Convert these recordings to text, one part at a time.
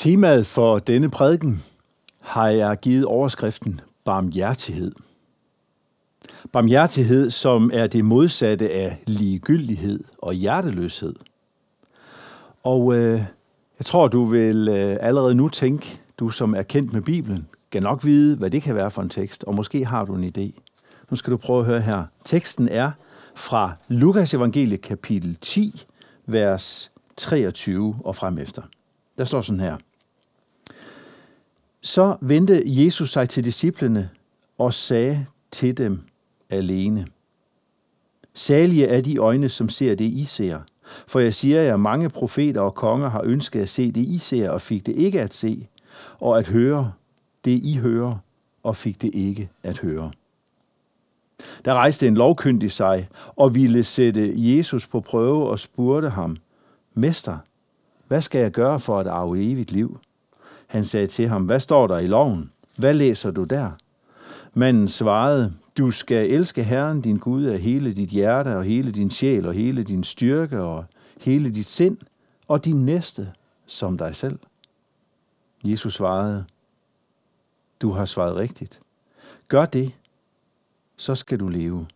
Temaet for denne prædiken har jeg givet overskriften barmhjertighed. Barmhjertighed, som er det modsatte af ligegyldighed og hjerteløshed. Og øh, jeg tror, du vil øh, allerede nu tænke, du som er kendt med Bibelen, kan nok vide, hvad det kan være for en tekst, og måske har du en idé. Nu skal du prøve at høre her. Teksten er fra Lukas evangelie kapitel 10, vers 23 og frem efter. Der står sådan her. Så vendte Jesus sig til disciplene og sagde til dem alene. Salige er de øjne, som ser det, I ser. For jeg siger jer, mange profeter og konger har ønsket at se det, I ser, og fik det ikke at se, og at høre det, I hører, og fik det ikke at høre. Der rejste en lovkyndig sig og ville sætte Jesus på prøve og spurgte ham, Mester, hvad skal jeg gøre for at arve evigt liv? Han sagde til ham, hvad står der i loven? Hvad læser du der? Manden svarede, du skal elske Herren din Gud af hele dit hjerte og hele din sjæl og hele din styrke og hele dit sind og din næste som dig selv. Jesus svarede, du har svaret rigtigt. Gør det, så skal du leve.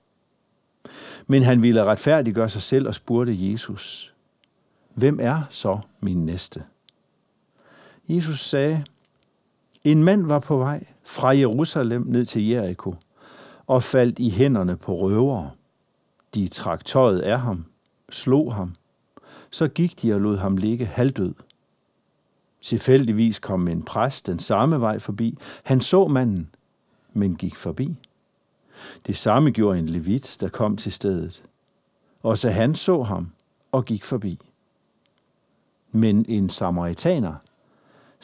Men han ville retfærdiggøre sig selv og spurgte Jesus, hvem er så min næste? Jesus sagde, en mand var på vej fra Jerusalem ned til Jericho og faldt i hænderne på røvere. De trak tøjet af ham, slog ham. Så gik de og lod ham ligge halvdød. Tilfældigvis kom en præst den samme vej forbi. Han så manden, men gik forbi. Det samme gjorde en levit, der kom til stedet. Også han så ham og gik forbi. Men en samaritaner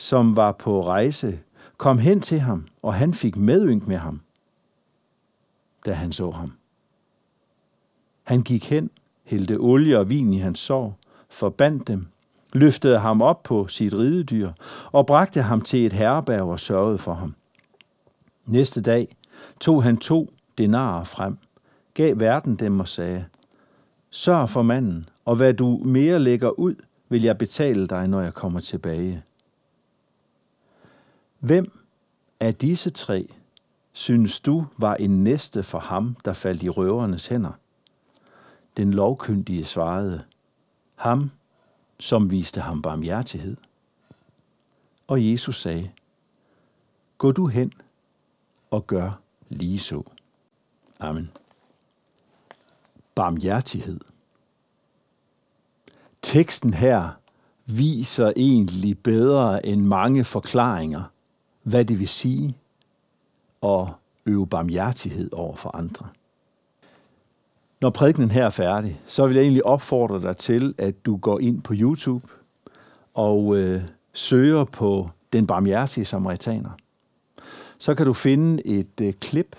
som var på rejse, kom hen til ham, og han fik medynk med ham, da han så ham. Han gik hen, hældte olie og vin i hans sår, forbandt dem, løftede ham op på sit ridedyr og bragte ham til et herberg og sørgede for ham. Næste dag tog han to denarer frem, gav verden dem og sagde, Sørg for manden, og hvad du mere lægger ud, vil jeg betale dig, når jeg kommer tilbage. Hvem af disse tre synes du var en næste for ham, der faldt i røvernes hænder? Den lovkyndige svarede, ham, som viste ham barmhjertighed. Og Jesus sagde, gå du hen og gør lige så. Amen. Barmhjertighed. Teksten her viser egentlig bedre end mange forklaringer – hvad det vil sige at øve barmhjertighed over for andre. Når prædikenen her er færdig, så vil jeg egentlig opfordre dig til, at du går ind på YouTube og øh, søger på den barmhjertige samaritaner. Så kan du finde et øh, klip,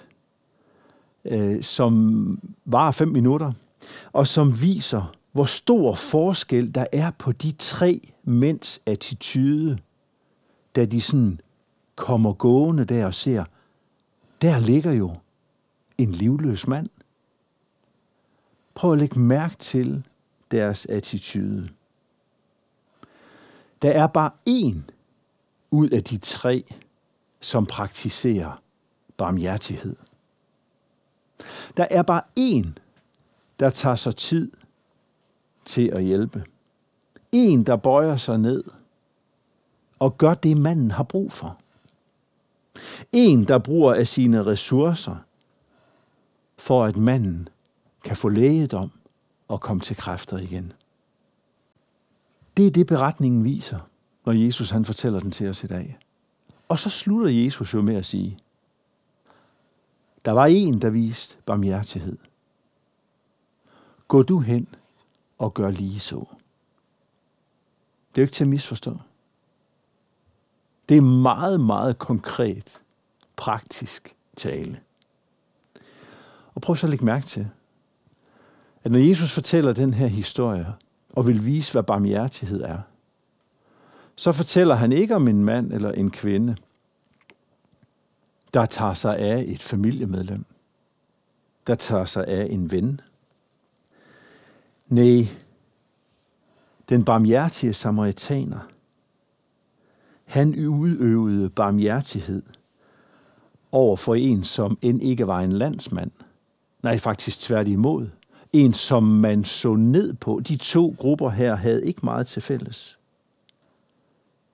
øh, som var fem minutter, og som viser, hvor stor forskel der er på de tre mænds attitude, da de sådan kommer gående der og ser, der ligger jo en livløs mand. Prøv at lægge mærke til deres attitude. Der er bare én ud af de tre, som praktiserer barmhjertighed. Der er bare én, der tager sig tid til at hjælpe. En, der bøjer sig ned og gør det, manden har brug for. En, der bruger af sine ressourcer, for at manden kan få lægedom og komme til kræfter igen. Det er det, beretningen viser, når Jesus han fortæller den til os i dag. Og så slutter Jesus jo med at sige, der var en, der viste barmhjertighed. Gå du hen og gør lige så. Det er jo ikke til at misforstå. Det er meget, meget konkret, praktisk tale. Og prøv så at lægge mærke til, at når Jesus fortæller den her historie, og vil vise, hvad barmhjertighed er, så fortæller han ikke om en mand eller en kvinde, der tager sig af et familiemedlem, der tager sig af en ven. Nej, den barmhjertige samaritaner – Han udøvede barmhjertighed over for en, som end ikke var en landsmand. Nej, faktisk tværtimod. En, som man så ned på. De to grupper her havde ikke meget til fælles.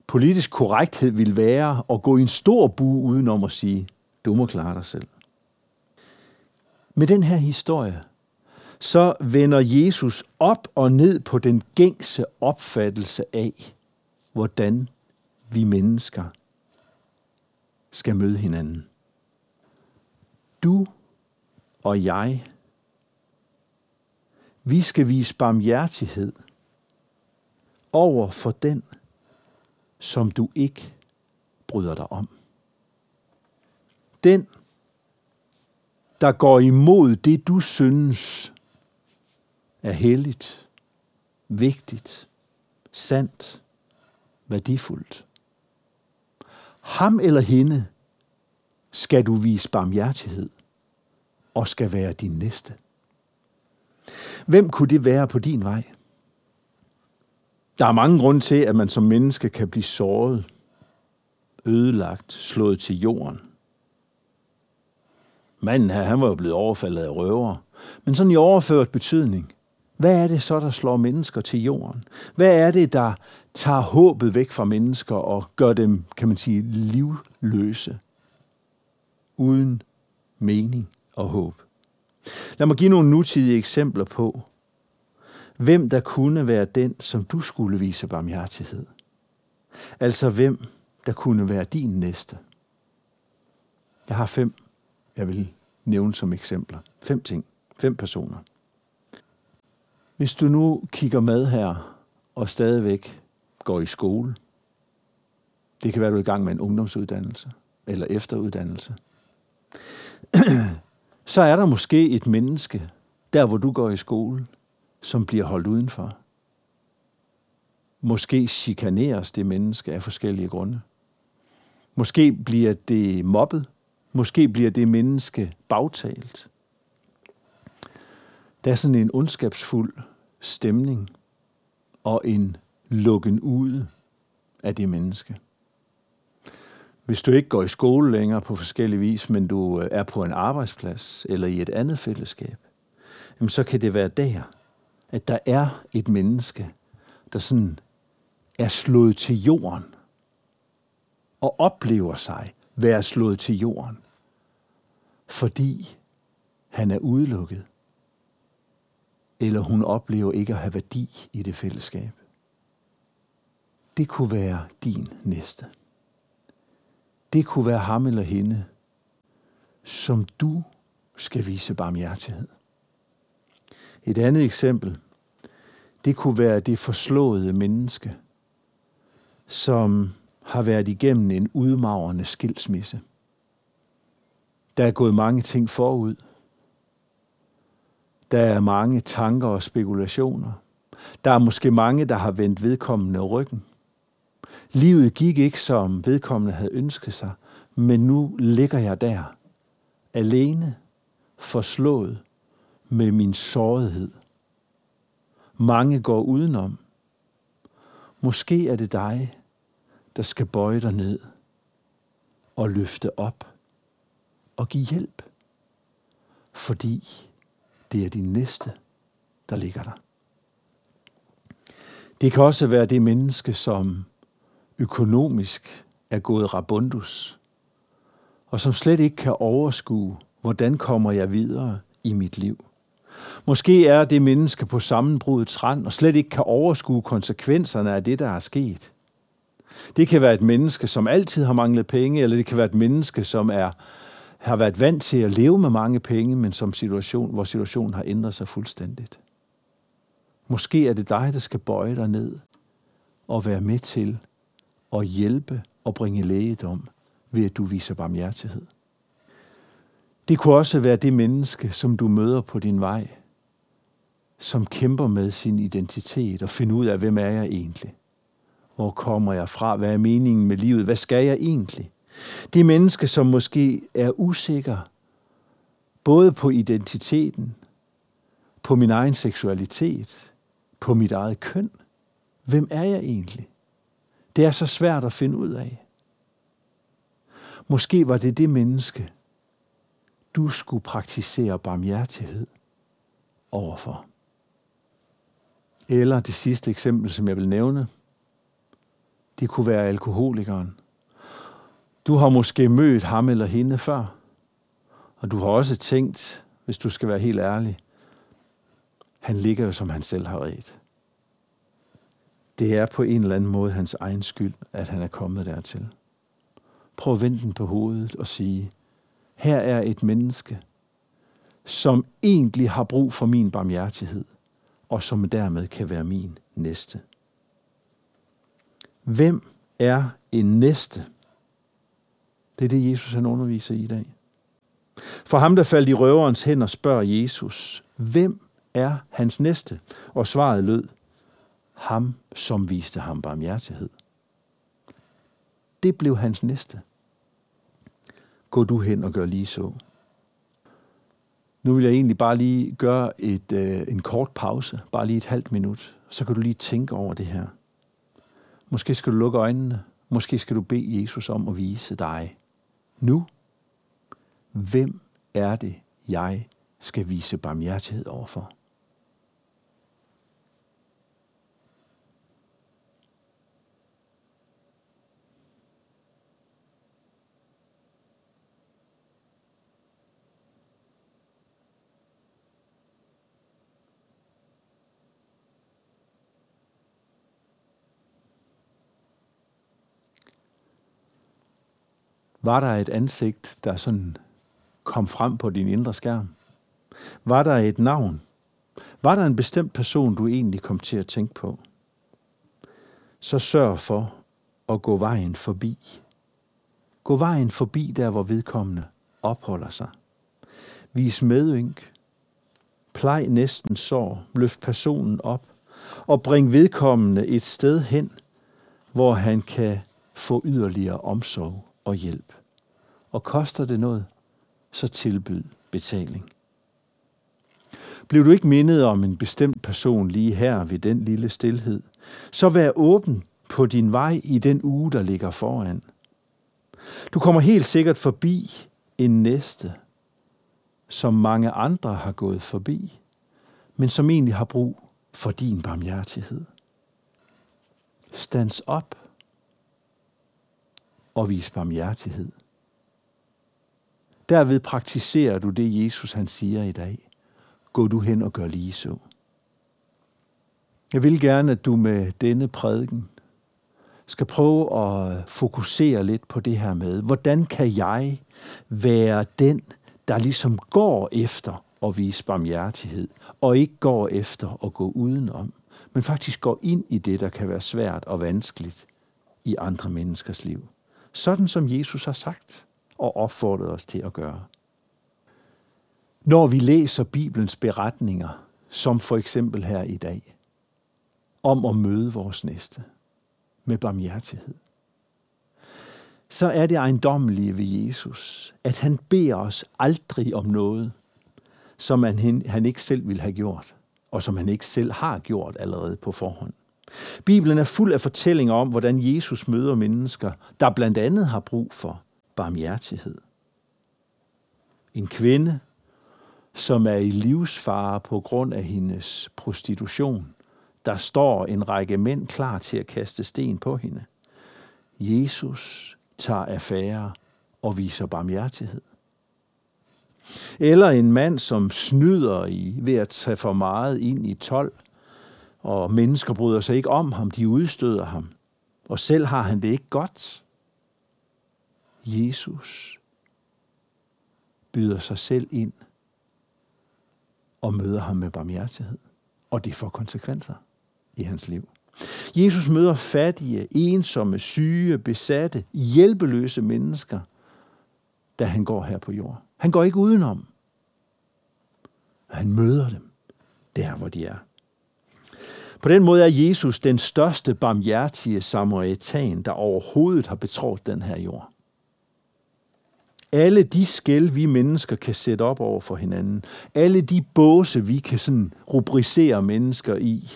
Politisk korrekthed vil være at gå i en stor bu udenom at sige, du må klare dig selv. Med den her historie, så vender Jesus op og ned på den gængse opfattelse af, hvordan vi mennesker skal møde hinanden. Du og jeg, vi skal vise barmhjertighed over for den, som du ikke bryder dig om. Den, der går imod det, du synes er helligt, vigtigt, sandt, værdifuldt. Ham eller hende skal du vise barmhjertighed og skal være din næste. Hvem kunne det være på din vej? Der er mange grunde til, at man som menneske kan blive såret, ødelagt, slået til jorden. Manden her, han var jo blevet overfaldet af røver. Men sådan i overført betydning, hvad er det så, der slår mennesker til jorden? Hvad er det, der tager håbet væk fra mennesker og gør dem, kan man sige, livløse? Uden mening og håb. Lad mig give nogle nutidige eksempler på, hvem der kunne være den, som du skulle vise barmhjertighed. Altså hvem der kunne være din næste. Jeg har fem, jeg vil nævne som eksempler. Fem ting. Fem personer. Hvis du nu kigger med her og stadigvæk går i skole, det kan være, du er i gang med en ungdomsuddannelse eller efteruddannelse, så er der måske et menneske, der hvor du går i skole, som bliver holdt udenfor. Måske chikaneres det menneske af forskellige grunde. Måske bliver det mobbet. Måske bliver det menneske bagtalt. Der er sådan en ondskabsfuld stemning og en lukken ude af det menneske. Hvis du ikke går i skole længere på forskellige vis, men du øh, er på en arbejdsplads eller i et andet fællesskab, så kan det være der, at der er et menneske, der sådan er slået til jorden og oplever sig være slået til jorden, fordi han er udelukket, eller hun oplever ikke at have værdi i det fællesskab. Det kunne være din næste. Det kunne være ham eller hende, som du skal vise barmhjertighed. Et andet eksempel, det kunne være det forslåede menneske, som har været igennem en udmagrende skilsmisse. Der er gået mange ting forud. Der er mange tanker og spekulationer. Der er måske mange, der har vendt vedkommende ryggen. Livet gik ikke, som vedkommende havde ønsket sig, men nu ligger jeg der, alene, forslået med min sårighed. Mange går udenom. Måske er det dig, der skal bøje dig ned og løfte op og give hjælp, fordi det er din næste, der ligger der. Det kan også være det menneske, som økonomisk er gået rabundus, og som slet ikke kan overskue, hvordan kommer jeg videre i mit liv. Måske er det menneske på sammenbrudets rand og slet ikke kan overskue konsekvenserne af det, der er sket. Det kan være et menneske, som altid har manglet penge, eller det kan være et menneske, som er, har været vant til at leve med mange penge, men som situation, hvor situationen har ændret sig fuldstændigt. Måske er det dig, der skal bøje dig ned og være med til og hjælpe og bringe lægedom ved, at du viser barmhjertighed. Det kunne også være det menneske, som du møder på din vej, som kæmper med sin identitet og finder ud af, hvem er jeg egentlig? Hvor kommer jeg fra? Hvad er meningen med livet? Hvad skal jeg egentlig? Det menneske, som måske er usikker, både på identiteten, på min egen seksualitet, på mit eget køn. Hvem er jeg egentlig? Det er så svært at finde ud af. Måske var det det menneske, du skulle praktisere barmhjertighed overfor. Eller det sidste eksempel, som jeg vil nævne, det kunne være alkoholikeren. Du har måske mødt ham eller hende før, og du har også tænkt, hvis du skal være helt ærlig, han ligger jo, som han selv har ret. Det er på en eller anden måde hans egen skyld, at han er kommet dertil. Prøv at vende den på hovedet og sige, her er et menneske, som egentlig har brug for min barmhjertighed, og som dermed kan være min næste. Hvem er en næste? Det er det, Jesus han underviser i i dag. For ham, der faldt i røverens hænder, spørger Jesus, hvem er hans næste? Og svaret lød, ham, som viste ham barmhjertighed. Det blev hans næste. Gå du hen og gør lige så. Nu vil jeg egentlig bare lige gøre et, øh, en kort pause, bare lige et halvt minut. Så kan du lige tænke over det her. Måske skal du lukke øjnene. Måske skal du bede Jesus om at vise dig nu, hvem er det, jeg skal vise barmhjertighed overfor? Var der et ansigt, der sådan kom frem på din indre skærm? Var der et navn? Var der en bestemt person, du egentlig kom til at tænke på? Så sørg for at gå vejen forbi. Gå vejen forbi der, hvor vedkommende opholder sig. Vis medynk. Plej næsten sår. Løft personen op. Og bring vedkommende et sted hen, hvor han kan få yderligere omsorg og hjælp. Og koster det noget, så tilbyd betaling. Blev du ikke mindet om en bestemt person lige her ved den lille stillhed, så vær åben på din vej i den uge, der ligger foran. Du kommer helt sikkert forbi en næste, som mange andre har gået forbi, men som egentlig har brug for din barmhjertighed. Stands op og vis barmhjertighed. Derved praktiserer du det, Jesus han siger i dag. Gå du hen og gør lige så. Jeg vil gerne, at du med denne prædiken skal prøve at fokusere lidt på det her med, hvordan kan jeg være den, der ligesom går efter at vise barmhjertighed, og ikke går efter at gå udenom, men faktisk går ind i det, der kan være svært og vanskeligt i andre menneskers liv. Sådan som Jesus har sagt og opfordret os til at gøre. Når vi læser Bibelens beretninger, som for eksempel her i dag, om at møde vores næste med barmhjertighed, så er det ejendommelige ved Jesus, at han beder os aldrig om noget, som han, han ikke selv ville have gjort, og som han ikke selv har gjort allerede på forhånd. Bibelen er fuld af fortællinger om, hvordan Jesus møder mennesker, der blandt andet har brug for barmhjertighed. En kvinde, som er i livsfare på grund af hendes prostitution. Der står en række mænd klar til at kaste sten på hende. Jesus tager affære og viser barmhjertighed. Eller en mand, som snyder i ved at tage for meget ind i tolv, og mennesker bryder sig ikke om ham, de udstøder ham, og selv har han det ikke godt. Jesus byder sig selv ind og møder ham med barmhjertighed. Og det får konsekvenser i hans liv. Jesus møder fattige, ensomme, syge, besatte, hjælpeløse mennesker, da han går her på jorden. Han går ikke udenom. Han møder dem der, hvor de er. På den måde er Jesus den største barmhjertige samaritan, der overhovedet har betroet den her jord. Alle de skæld, vi mennesker kan sætte op over for hinanden, alle de båse, vi kan sådan rubricere mennesker i,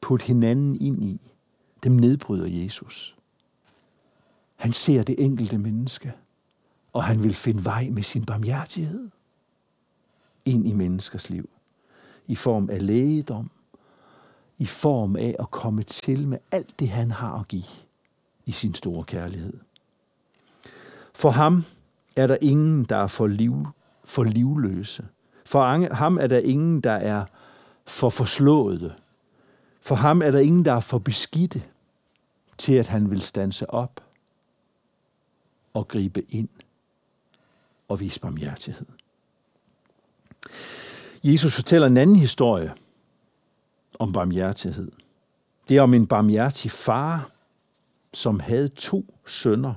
put hinanden ind i, dem nedbryder Jesus. Han ser det enkelte menneske, og han vil finde vej med sin barmhjertighed ind i menneskers liv. I form af lægedom, i form af at komme til med alt det, han har at give i sin store kærlighed. For ham er der ingen, der er for, liv, for livløse. For ham er der ingen, der er for forslåede. For ham er der ingen, der er for beskidte til, at han vil stanse op og gribe ind og vise barmhjertighed. Jesus fortæller en anden historie om barmhjertighed. Det er om en barmhjertig far, som havde to sønner,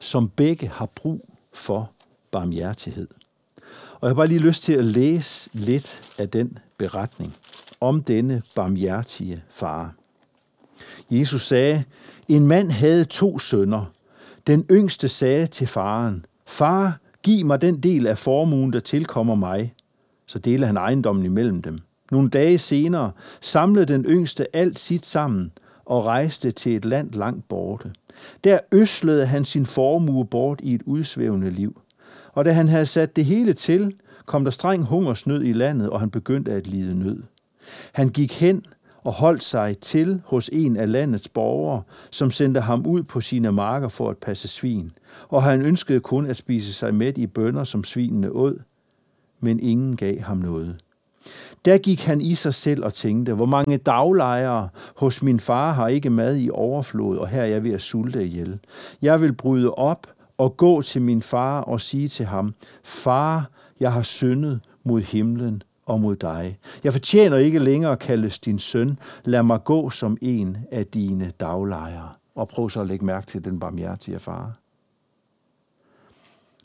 som begge har brug for barmhjertighed. Og jeg har bare lige lyst til at læse lidt af den beretning om denne barmhjertige far. Jesus sagde, en mand havde to sønner. Den yngste sagde til faren, Far, giv mig den del af formuen, der tilkommer mig. Så delte han ejendommen imellem dem. Nogle dage senere samlede den yngste alt sit sammen og rejste til et land langt borte. Der øslede han sin formue bort i et udsvævende liv. Og da han havde sat det hele til, kom der streng hungersnød i landet, og han begyndte at lide nød. Han gik hen og holdt sig til hos en af landets borgere, som sendte ham ud på sine marker for at passe svin, og han ønskede kun at spise sig med i bønder, som svinene åd, men ingen gav ham noget. Der gik han i sig selv og tænkte, hvor mange daglejere hos min far har ikke mad i overflod, og her er jeg ved at sulte ihjel. Jeg vil bryde op og gå til min far og sige til ham, Far, jeg har syndet mod himlen og mod dig. Jeg fortjener ikke længere at kaldes din søn. Lad mig gå som en af dine daglejere. Og prøv så at lægge mærke til den barmhjertige far.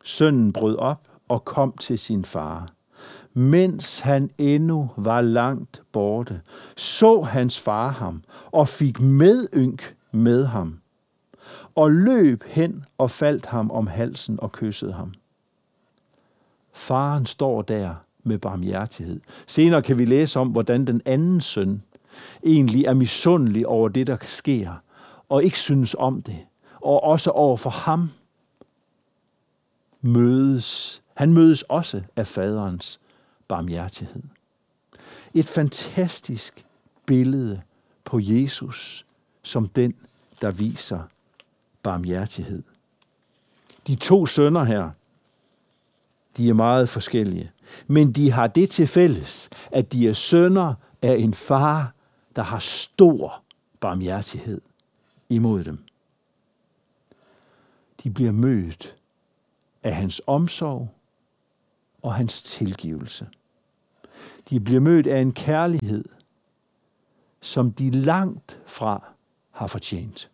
Sønnen brød op og kom til sin far. Mens han endnu var langt borte, så hans far ham og fik medynk med ham, og løb hen og faldt ham om halsen og kyssede ham. Faren står der med barmhjertighed. Senere kan vi læse om, hvordan den anden søn egentlig er misundelig over det, der sker, og ikke synes om det, og også over for ham mødes. Han mødes også af faderens barmhjertighed. Et fantastisk billede på Jesus som den, der viser barmhjertighed. De to sønner her, de er meget forskellige, men de har det til fælles, at de er sønner af en far, der har stor barmhjertighed imod dem. De bliver mødt af hans omsorg og hans tilgivelse. De bliver mødt af en kærlighed, som de langt fra har fortjent.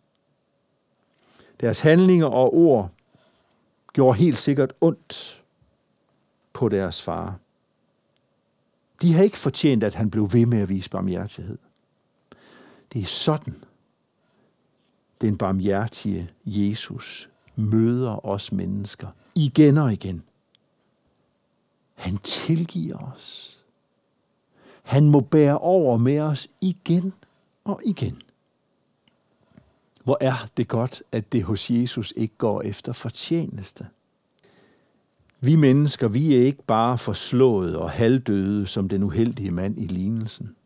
Deres handlinger og ord gjorde helt sikkert ondt på deres far. De har ikke fortjent, at han blev ved med at vise barmhjertighed. Det er sådan, den barmhjertige Jesus møder os mennesker igen og igen. Han tilgiver os. Han må bære over med os igen og igen. Hvor er det godt, at det hos Jesus ikke går efter fortjeneste. Vi mennesker, vi er ikke bare forslået og halvdøde som den uheldige mand i lignelsen.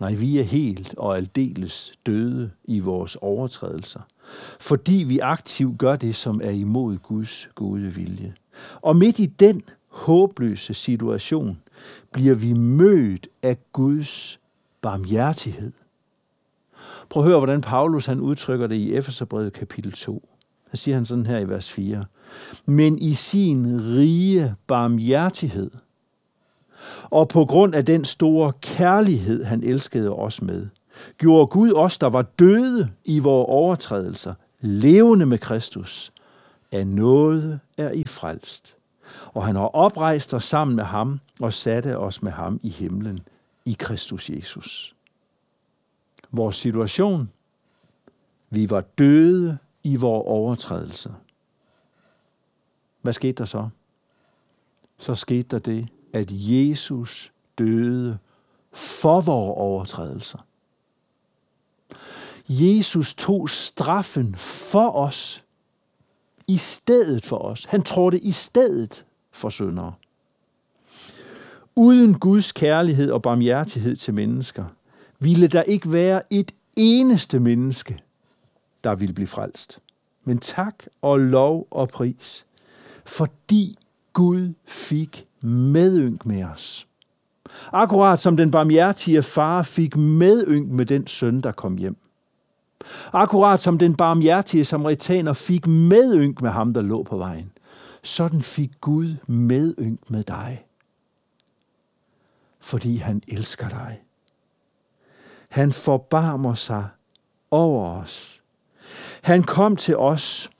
Nej, vi er helt og aldeles døde i vores overtrædelser, fordi vi aktivt gør det, som er imod Guds gode vilje. Og midt i den håbløse situation bliver vi mødt af Guds barmhjertighed. Prøv at høre, hvordan Paulus han udtrykker det i Efeserbrevet kapitel 2. Der siger han sådan her i vers 4. Men i sin rige barmhjertighed, og på grund af den store kærlighed, han elskede os med, gjorde Gud os, der var døde i vores overtrædelser, levende med Kristus. Af noget er I frelst. Og han har oprejst os sammen med ham og satte os med ham i himlen i Kristus Jesus. Vores situation, vi var døde i vores overtrædelse. Hvad skete der så? Så skete der det, at Jesus døde for vores overtrædelser. Jesus tog straffen for os, i stedet for os. Han trådte i stedet for syndere. Uden Guds kærlighed og barmhjertighed til mennesker, ville der ikke være et eneste menneske, der ville blive frelst. Men tak og lov og pris, fordi Gud fik medynk med os. Akkurat som den barmhjertige far fik medynk med den søn, der kom hjem. Akkurat som den barmhjertige samaritaner fik medynk med ham, der lå på vejen. Sådan fik Gud medynk med dig. Fordi han elsker dig. Han forbarmer sig over os. Han kom til os,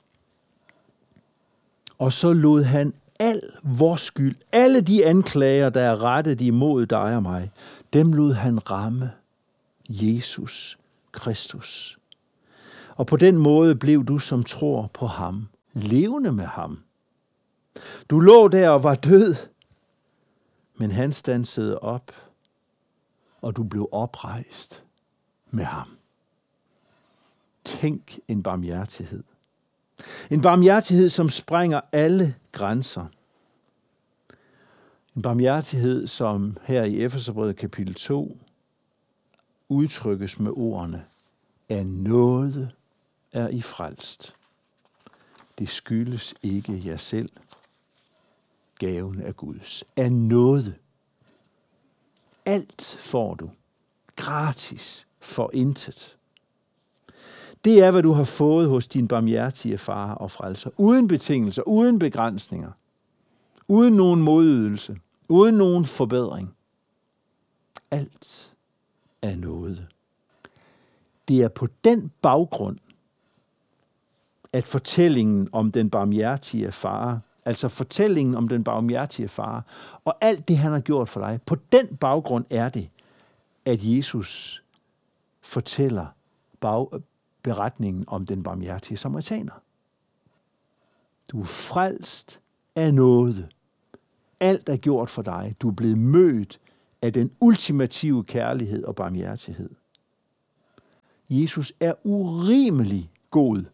og så lod han al vores skyld, alle de anklager, der er rettet imod dig og mig, dem lod han ramme Jesus Kristus. Og på den måde blev du, som tror på ham, levende med ham. Du lå der og var død, men han stansede op, og du blev oprejst med ham. Tænk en barmhjertighed. En barmhjertighed, som sprænger alle grænser. En barmhjertighed, som her i Efeserbrevet kapitel 2 udtrykkes med ordene, af noget er I frelst. Det skyldes ikke jer selv. Gaven er Guds. Af noget. Alt får du. Gratis. For intet. Det er, hvad du har fået hos din barmhjertige far og frelser. Uden betingelser, uden begrænsninger. Uden nogen modydelse. Uden nogen forbedring. Alt er noget. Det er på den baggrund, at fortællingen om den barmhjertige far, altså fortællingen om den barmhjertige far, og alt det, han har gjort for dig, på den baggrund er det, at Jesus fortæller bag, beretningen om den barmhjertige samaritaner. Du er frelst af noget. Alt er gjort for dig. Du er blevet mødt af den ultimative kærlighed og barmhjertighed. Jesus er urimelig god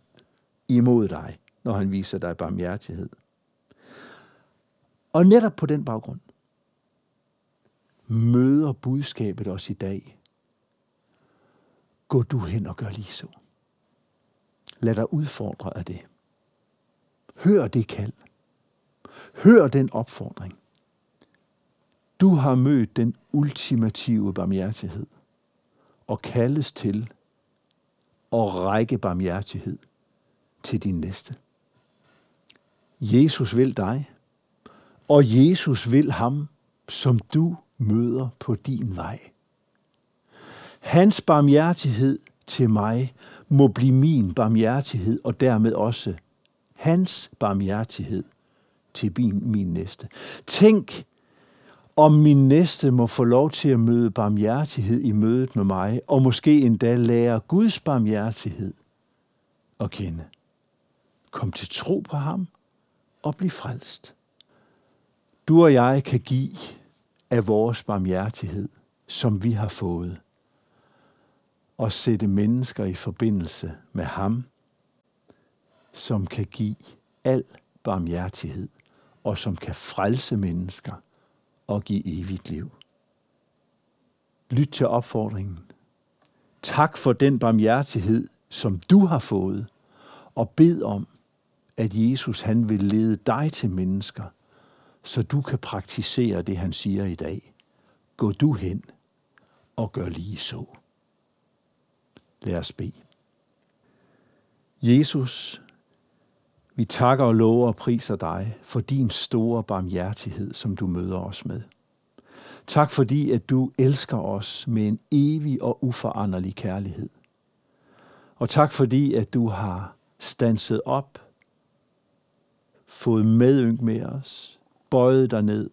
imod dig, når han viser dig barmhjertighed. Og netop på den baggrund møder budskabet os i dag. Gå du hen og gør lige så. Lad dig udfordre af det. Hør det kald. Hør den opfordring. Du har mødt den ultimative barmhjertighed og kaldes til at række barmhjertighed til din næste. Jesus vil dig, og Jesus vil ham, som du møder på din vej. Hans barmhjertighed til mig må blive min barmhjertighed, og dermed også hans barmhjertighed til min, min næste. Tænk, om min næste må få lov til at møde barmhjertighed i mødet med mig, og måske endda lære Guds barmhjertighed at kende. Kom til tro på ham og bliv frelst. Du og jeg kan give af vores barmhjertighed, som vi har fået, og sætte mennesker i forbindelse med ham, som kan give al barmhjertighed, og som kan frelse mennesker og give evigt liv. Lyt til opfordringen. Tak for den barmhjertighed, som du har fået, og bed om, at Jesus han vil lede dig til mennesker, så du kan praktisere det, han siger i dag. Gå du hen og gør lige så. Lad os bede. Jesus, vi takker og lover og priser dig for din store barmhjertighed, som du møder os med. Tak fordi, at du elsker os med en evig og uforanderlig kærlighed. Og tak fordi, at du har stanset op fået medynk med os, bøjet dig ned,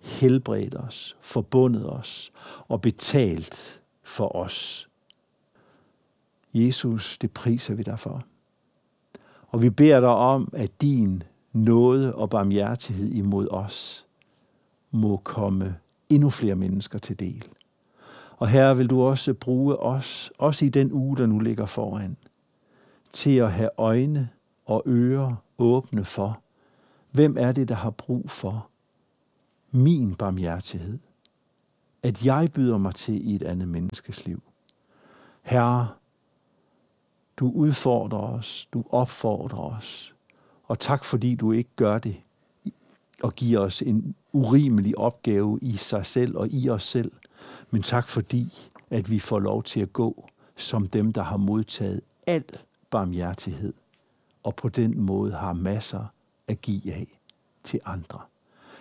helbredt os, forbundet os og betalt for os. Jesus, det priser vi dig for. Og vi beder dig om, at din nåde og barmhjertighed imod os må komme endnu flere mennesker til del. Og her vil du også bruge os, også i den uge, der nu ligger foran, til at have øjne og ører åbne for, hvem er det, der har brug for min barmhjertighed? At jeg byder mig til i et andet menneskes liv. Herre, du udfordrer os, du opfordrer os, og tak fordi du ikke gør det og giver os en urimelig opgave i sig selv og i os selv, men tak fordi, at vi får lov til at gå som dem, der har modtaget al barmhjertighed, og på den måde har masser at give af til andre.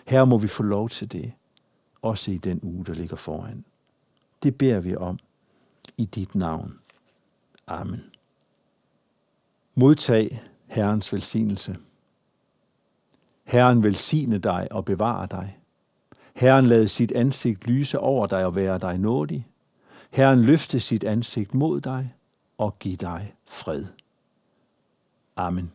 Her må vi få lov til det, også i den uge, der ligger foran. Det beder vi om i dit navn. Amen. Modtag Herrens velsignelse. Herren velsigne dig og bevare dig. Herren lade sit ansigt lyse over dig og være dig nådig. Herren løfte sit ansigt mod dig og give dig fred. Amen.